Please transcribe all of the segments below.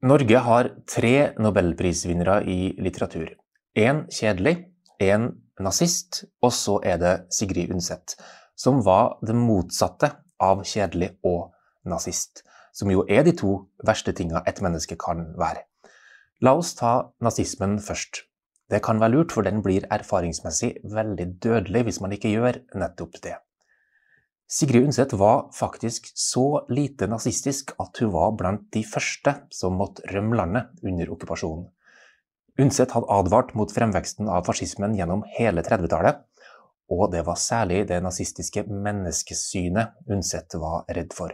Norge har tre nobelprisvinnere i litteratur. Én kjedelig, én nazist, og så er det Sigrid Undset, som var det motsatte av kjedelig og nazist. Som jo er de to verste tinga et menneske kan være. La oss ta nazismen først. Det kan være lurt, for den blir erfaringsmessig veldig dødelig hvis man ikke gjør nettopp det. Sigrid Undset var faktisk så lite nazistisk at hun var blant de første som måtte rømme landet under okkupasjonen. Undset hadde advart mot fremveksten av fascismen gjennom hele 30-tallet, og det var særlig det nazistiske menneskesynet Undset var redd for.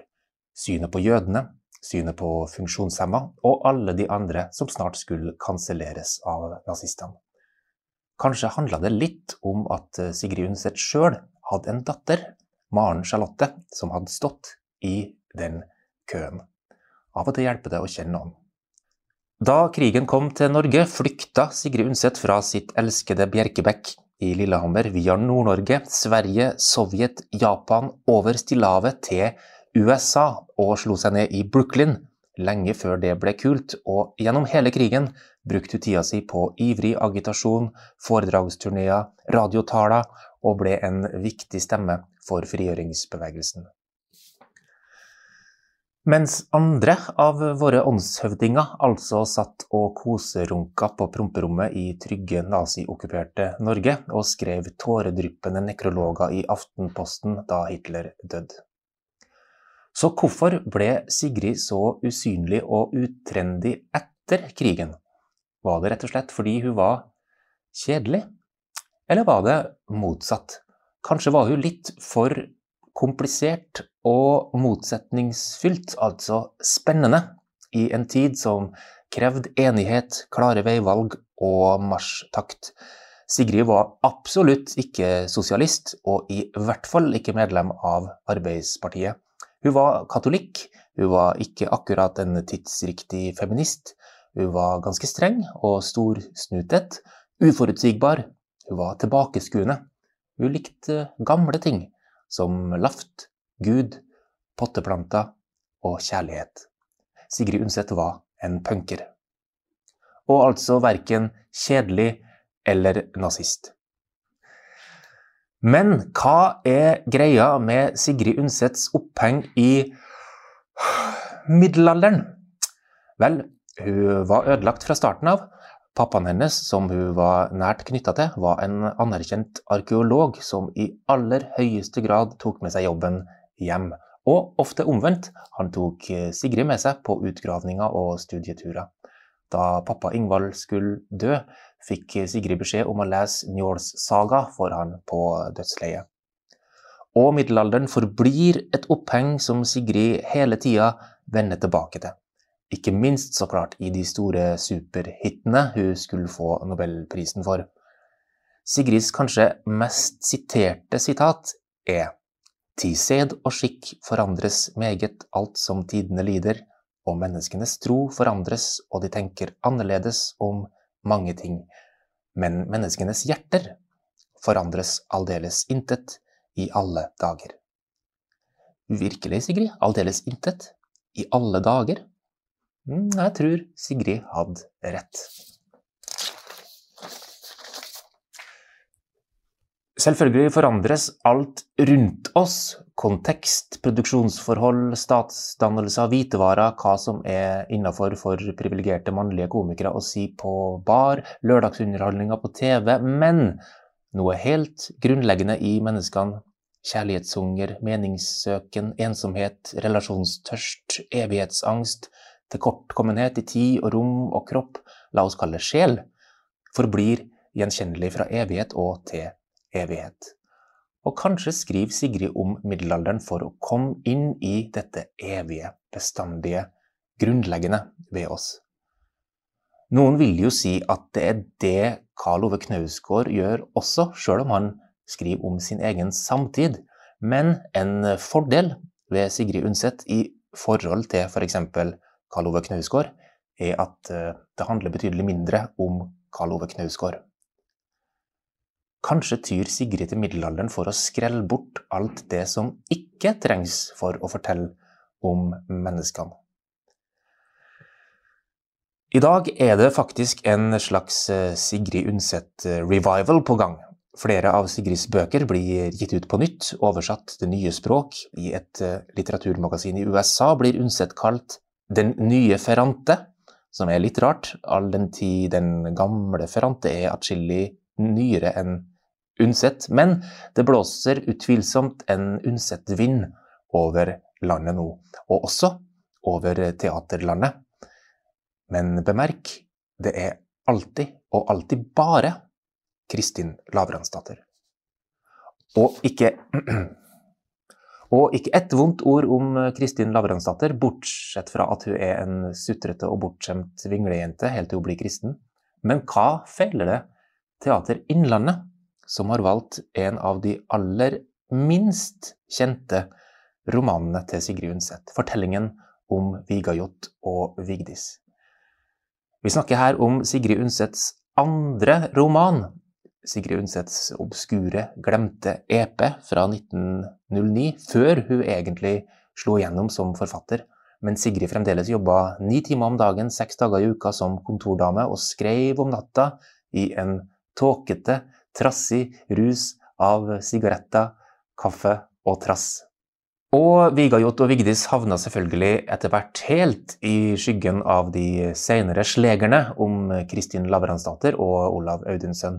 Synet på jødene, synet på funksjonshemma og alle de andre som snart skulle kanselleres av nazistene. Kanskje handla det litt om at Sigrid Undset sjøl hadde en datter Maren Charlotte, som hadde stått i den køen. Av og til hjelper det å kjenne noen. Da krigen kom til Norge, flykta Sigrid Undset fra sitt elskede Bjerkebekk i Lillehammer via Nord-Norge, Sverige, Sovjet, Japan, over Stillehavet til USA og slo seg ned i Brooklyn lenge før det ble kult, og gjennom hele krigen brukte hun tida si på ivrig agitasjon, foredragsturneer, radiotaler og ble en viktig stemme for frigjøringsbevegelsen. Mens andre av våre åndshøvdinger altså satt og koserunka på promperommet i trygge naziokkuperte Norge og skrev tåredryppende nekrologer i Aftenposten da Hitler døde. Så hvorfor ble Sigrid så usynlig og utrendy etter krigen? Var det rett og slett fordi hun var kjedelig? Eller var det motsatt? Kanskje var hun litt for komplisert og motsetningsfylt, altså spennende, i en tid som krevde enighet, klare veivalg og marsjtakt. Sigrid var absolutt ikke sosialist, og i hvert fall ikke medlem av Arbeidspartiet. Hun var katolikk, hun var ikke akkurat en tidsriktig feminist. Hun var ganske streng og storsnutet, uforutsigbar. Hun var tilbakeskuende. Hun likte gamle ting, som laft, Gud, potteplanter og kjærlighet. Sigrid Undset var en punker. Og altså verken kjedelig eller nazist. Men hva er greia med Sigrid Undsets oppheng i middelalderen? Vel, hun var ødelagt fra starten av, Pappaen hennes, som hun var nært knytta til, var en anerkjent arkeolog som i aller høyeste grad tok med seg jobben hjem. Og ofte omvendt, han tok Sigrid med seg på utgravninger og studieturer. Da pappa Ingvald skulle dø, fikk Sigrid beskjed om å lese Njåls saga for han på dødsleiet. Og middelalderen forblir et oppheng som Sigrid hele tida vender tilbake til. Ikke minst så klart i de store superhitene hun skulle få nobelprisen for. Sigrids kanskje mest siterte sitat er Ti sed og skikk forandres meget alt som tidene lider, og menneskenes tro forandres og de tenker annerledes om mange ting. Men menneskenes hjerter forandres aldeles intet i alle dager. Virkelig, Sigrid, aldeles intet? I alle dager? Mm, jeg tror Sigrid hadde rett. Selvfølgelig forandres alt rundt oss. Kontekst, produksjonsforhold, statsdannelse av hvitevarer, hva som er innafor for privilegerte mannlige komikere å si på bar, lørdagsunderholdninga på TV. Men noe helt grunnleggende i menneskene, kjærlighetshunger, meningssøken, ensomhet, relasjonstørst, evighetsangst, tilkortkommenhet i tid og rom og kropp, la oss kalle sjel, forblir gjenkjennelig fra evighet og til evighet. Og kanskje skriver Sigrid om middelalderen for å komme inn i dette evige, bestandige, grunnleggende ved oss. Noen vil jo si at det er det Karl Ove Knausgård gjør også, sjøl om han skriver om sin egen samtid. Men en fordel ved Sigrid Undset i forhold til f.eks. For Karl Ove Knausgård, er at eh, det handler betydelig mindre om Karl Ove Knausgård. Kanskje tyr Sigrid til middelalderen for å skrelle bort alt det som ikke trengs for å fortelle om menneskene. I dag er det faktisk en slags eh, Sigrid Undset-revival på gang. Flere av Sigrids bøker blir gitt ut på nytt, oversatt til nye språk. I et eh, litteraturmagasin i USA blir Undset kalt Den nye Ferrante, som er litt rart, all den tid den gamle Ferrante er atskillig nyere enn Unset. Men det blåser utvilsomt en Unset-vind over landet nå, og også over teaterlandet. Men bemerk, det er alltid, og alltid bare, Kristin Lavransdatter. Og ikke Og ikke ett vondt ord om Kristin Lavransdatter, bortsett fra at hun er en sutrete og bortskjemt vinglejente helt til hun blir kristen. Men hva feiler det Teater Innlandet, som har valgt en av de aller minst kjente romanene til Sigrid Undset, fortellingen om Vigajot og Vigdis? Vi snakker her om Sigrid Undsets andre roman. Sigrid Undsets obskure, glemte EP fra 1909, før hun egentlig slo igjennom som forfatter. Men Sigrid fremdeles jobba ni timer om dagen, seks dager i uka som kontordame, og skrev om natta i en tåkete, trassig rus av sigaretter, kaffe og trass. Og Vigajot og Vigdis havna selvfølgelig etter hvert helt i skyggen av de senere slegerne om Kristin Lavransdatter og Olav Audunsson.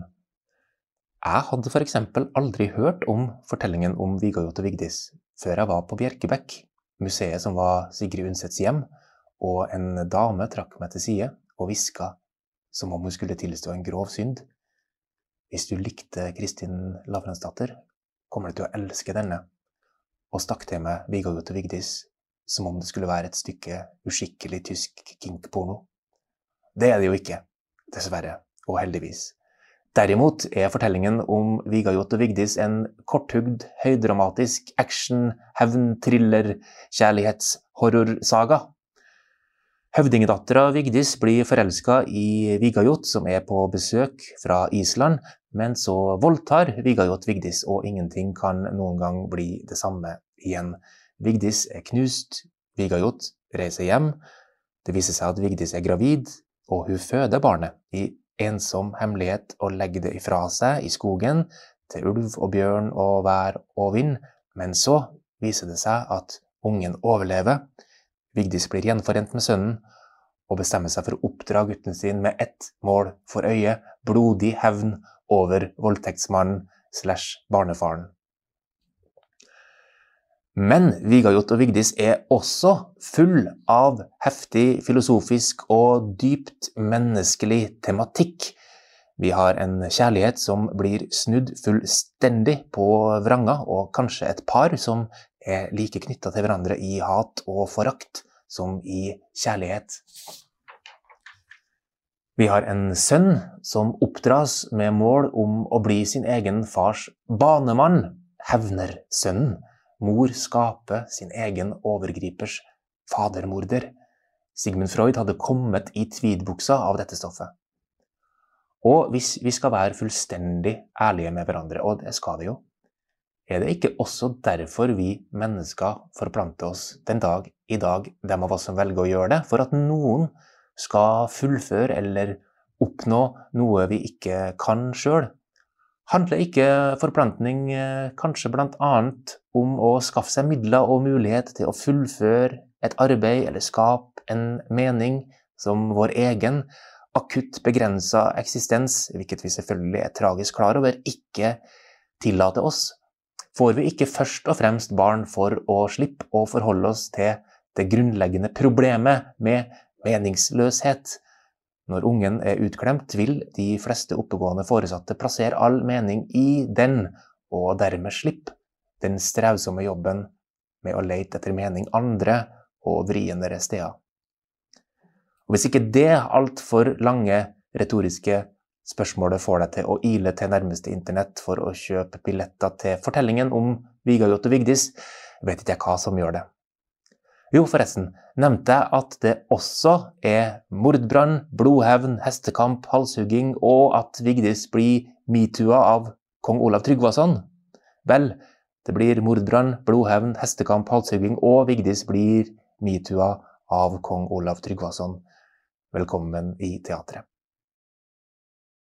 Jeg hadde f.eks. aldri hørt om fortellingen om Vigajot og Vigdis før jeg var på Bjerkebekk, museet som var Sigrid Undsets hjem, og en dame trakk meg til side og hviska som om hun skulle tilstå en grov synd. Hvis du likte Kristin Lavransdatter, kommer du til å elske denne og stakk til meg Viggo-Gutt og Vigdis som om det skulle være et stykke uskikkelig tysk kinkporno. Det er det jo ikke, dessverre, og heldigvis. Derimot er fortellingen om Vigajot og Vigdis en korthugd, høydramatisk action, hevn, thriller, kjærlighets, horrorsaga. Høvdingdattera Vigdis blir forelska i Vigajot, som er på besøk fra Island, men så voldtar Vigajot Vigdis, og ingenting kan noen gang bli det samme igjen. Vigdis er knust, Vigajot reiser hjem. Det viser seg at Vigdis er gravid, og hun føder barnet i ensom hemmelighet og legge det ifra seg i skogen til ulv og bjørn og vær og vind. Men så viser det seg at ungen overlever. Vigdis blir gjenforent med sønnen og bestemmer seg for å oppdra gutten sin med ett mål for øye blodig hevn over voldtektsmannen slash barnefaren. Men Vigajot og Vigdis er også full av heftig filosofisk og dypt menneskelig tematikk. Vi har en kjærlighet som blir snudd fullstendig på vranga, og kanskje et par som er like knytta til hverandre i hat og forakt som i kjærlighet. Vi har en sønn som oppdras med mål om å bli sin egen fars banemann, hevnersønnen. Mor skaper sin egen overgripers fadermorder. Sigmund Freud hadde kommet i tweedbuksa av dette stoffet. Og hvis vi skal være fullstendig ærlige med hverandre, og det skal vi jo, er det ikke også derfor vi mennesker forplanter oss den dag i dag, dem av oss som velger å gjøre det, for at noen skal fullføre eller oppnå noe vi ikke kan sjøl, handler ikke forplantning eh, kanskje bl.a. om å skaffe seg midler og mulighet til å fullføre et arbeid eller skape en mening som vår egen akutt begrensa eksistens, hvilket vi selvfølgelig er tragisk klar over, ikke tillater oss? Får vi ikke først og fremst barn for å slippe å forholde oss til det grunnleggende problemet med meningsløshet. Når ungen er utklemt, vil de fleste oppegående foresatte plassere all mening i den, og dermed slippe den strevsomme jobben med å lete etter mening andre og vriendere steder. Og Hvis ikke det altfor lange retoriske spørsmålet får deg til å ile til nærmeste internett for å kjøpe billetter til fortellingen om Vigajot og Vigdis, vet ikke jeg hva som gjør det. Jo, forresten, nevnte jeg at det også er mordbrann, blodhevn, hestekamp, halshugging, og at Vigdis blir metoo-a av kong Olav Tryggvason? Vel, det blir mordbrann, blodhevn, hestekamp, halshugging, og Vigdis blir metoo-a av kong Olav Tryggvason. velkommen i teatret.